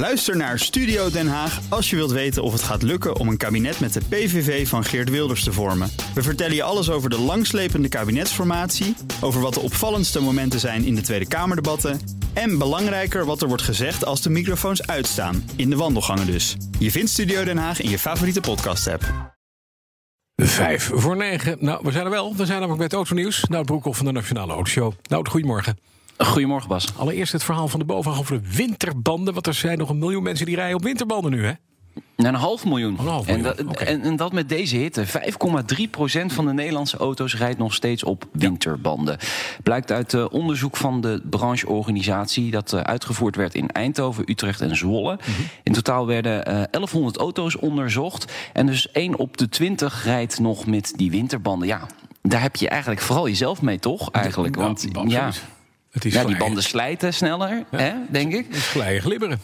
Luister naar Studio Den Haag als je wilt weten of het gaat lukken om een kabinet met de PVV van Geert Wilders te vormen. We vertellen je alles over de langslepende kabinetsformatie, over wat de opvallendste momenten zijn in de Tweede Kamerdebatten en belangrijker wat er wordt gezegd als de microfoons uitstaan, in de wandelgangen dus. Je vindt Studio Den Haag in je favoriete podcast-app. Vijf voor negen. Nou, we zijn er wel. We zijn namelijk met Autonieuws. Nou, Broekhoff van de Nationale Autoshow. Nou, goedemorgen. Goedemorgen, Bas. Allereerst het verhaal van de bovenaf over de winterbanden. Want er zijn nog een miljoen mensen die rijden op winterbanden nu, hè? Een half miljoen. Een half En, miljoen, dat, oké. en, en dat met deze hitte. 5,3% van de Nederlandse auto's rijdt nog steeds op winterbanden. Blijkt uit eh, onderzoek van de brancheorganisatie... dat eh, uitgevoerd werd in Eindhoven, Utrecht en Zwolle. Mhm. In totaal werden eh, 1100 auto's onderzocht. En dus 1 op de 20 rijdt nog met die winterbanden. Ja, daar heb je eigenlijk vooral jezelf mee, toch? Eigenlijk. Nou, Want ja, Het is ja, die banden slijten sneller, hè, denk ik. Het glijden glibberen.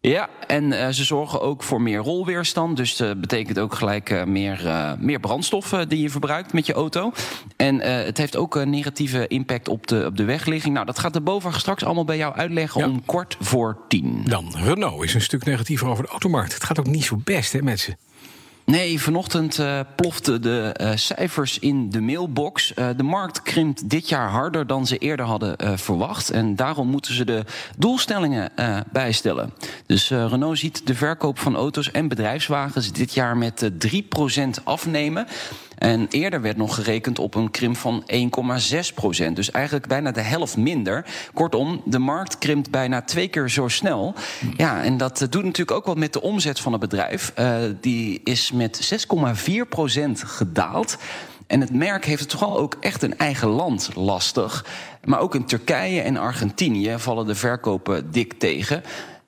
Ja, en eh, ze zorgen ook voor meer rolweerstand. Dus dat betekent ook gelijk eh, meer, eh, meer brandstof eh, die je verbruikt met je auto. En eh, het heeft ook een negatieve impact op de, op de wegligging. Nou, dat gaat de BOVAG straks allemaal bij jou uitleggen Ja. om kwart voor tien. Dan, Renault is een stuk negatiever over de automarkt. Het gaat ook niet zo best, hè, mensen? Nee, vanochtend eh, ploften de eh, cijfers in de mailbox. Eh, de markt krimpt dit jaar harder dan ze eerder hadden verwacht. En daarom moeten ze de doelstellingen bijstellen. Dus Renault ziet de verkoop van auto's en bedrijfswagens dit jaar met eh, 3% afnemen. En eerder werd nog gerekend op een krimp van 1,6% Dus eigenlijk bijna de helft minder. Kortom, de markt krimpt bijna twee keer zo snel. Ja, en dat eh, doet natuurlijk ook wat met de omzet van het bedrijf. Eh, die is met 6,4% gedaald. En het merk heeft het toch wel ook echt een eigen land lastig. Maar ook in Turkije en Argentinië vallen de verkopen dik tegen.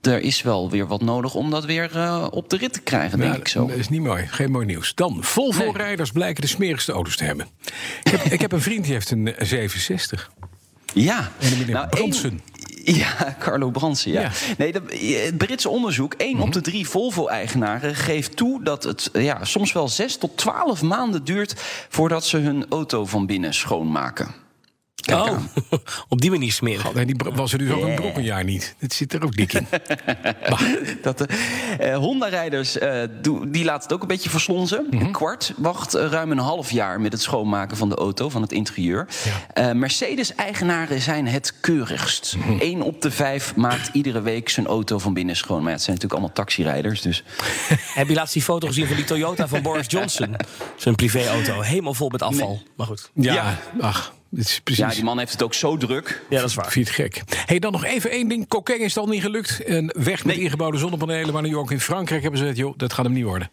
Er is wel weer wat nodig om dat weer eh, op de rit te krijgen, denk Nou, ik zo. Dat is niet mooi. Geen mooi nieuws. Dan, Volvo-rijders blijken de smerigste auto's te hebben. Ik heb, ik heb een vriend die heeft een eh, 67. Ja, En de meneer Nou, één- Ja, Carlo Bransen, ja. Ja. Nee, de, het Britse onderzoek, 1 op de drie Volvo-eigenaren geeft toe dat het ja, soms wel 6 tot 12 maanden duurt voordat ze hun auto van binnen schoonmaken. Kijk Oh, aan. op die manier smeren. God, en die was er dus ook een brokkenjaar niet. Dit zit er ook dik in. Dat de eh, Honda-rijders, eh, die laten het ook een beetje verslonzen. Mhm. Een kwart wacht ruim een half jaar met het schoonmaken van de auto, van het interieur. Eh, Mercedes-eigenaren zijn het keurigst. Mhm. Eén op de vijf maakt iedere week zijn auto van binnen schoon. Maar ja, het zijn natuurlijk allemaal taxirijders, dus... Heb je laatst die foto gezien van die Toyota van Boris Johnson? Zijn privéauto, helemaal vol met afval. Maar goed. Ja, Ja. ach, is precies... Ja, die man heeft het ook zo druk. Ja, dat is waar. Vind je het gek? Hey, dan nog even één ding. Cocaine is het al niet gelukt. En weg met Nee. ingebouwde zonnepanelen. Maar nu ook in Frankrijk hebben ze gezegd... joh, dat gaat hem niet worden.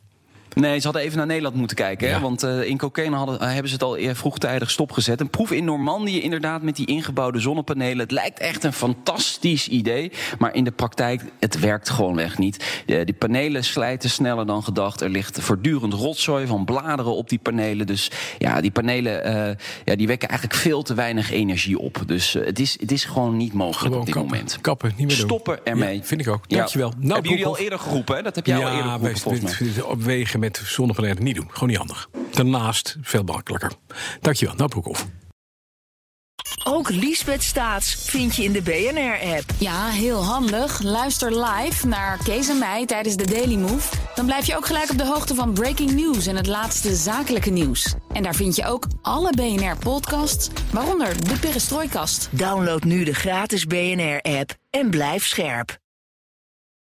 Nee, ze hadden even naar Nederland moeten kijken. Hè? Ja. Want eh, in cocaïne hadden, eh, hebben ze het al eer vroegtijdig stopgezet. Een proef in Normandië inderdaad met die ingebouwde zonnepanelen. Het lijkt echt een fantastisch idee. Maar in de praktijk, het werkt gewoonweg niet. Eh, die panelen slijten sneller dan gedacht. Er ligt voortdurend rotzooi van bladeren op die panelen. Dus ja, die panelen eh, ja, die wekken eigenlijk veel te weinig energie op. Dus eh, het, is, het is gewoon niet mogelijk Gewoon op dit kappen. moment. Kappen, niet meer doen. Stoppen ermee. Ja, vind ik ook. Ja. Dankjewel. Nou, Hebben jullie al eerder geroepen, hè? Dat heb jij al eerder Ja, geroepen, volgens mij. opwegen met zonnepanelen niet doen. Gewoon niet handig. Daarnaast veel makkelijker. Dankjewel. Nou, Broekhoff. Ook Liesbeth Staats vind je in de BNR-app. Ja, heel handig. Luister live naar Kees en mij tijdens de Daily Move. Dan blijf je ook gelijk op de hoogte van breaking news en het laatste zakelijke nieuws. En daar vind je ook alle BNR-podcasts, waaronder de Perestrooikast. Download nu de gratis BNR-app en blijf scherp.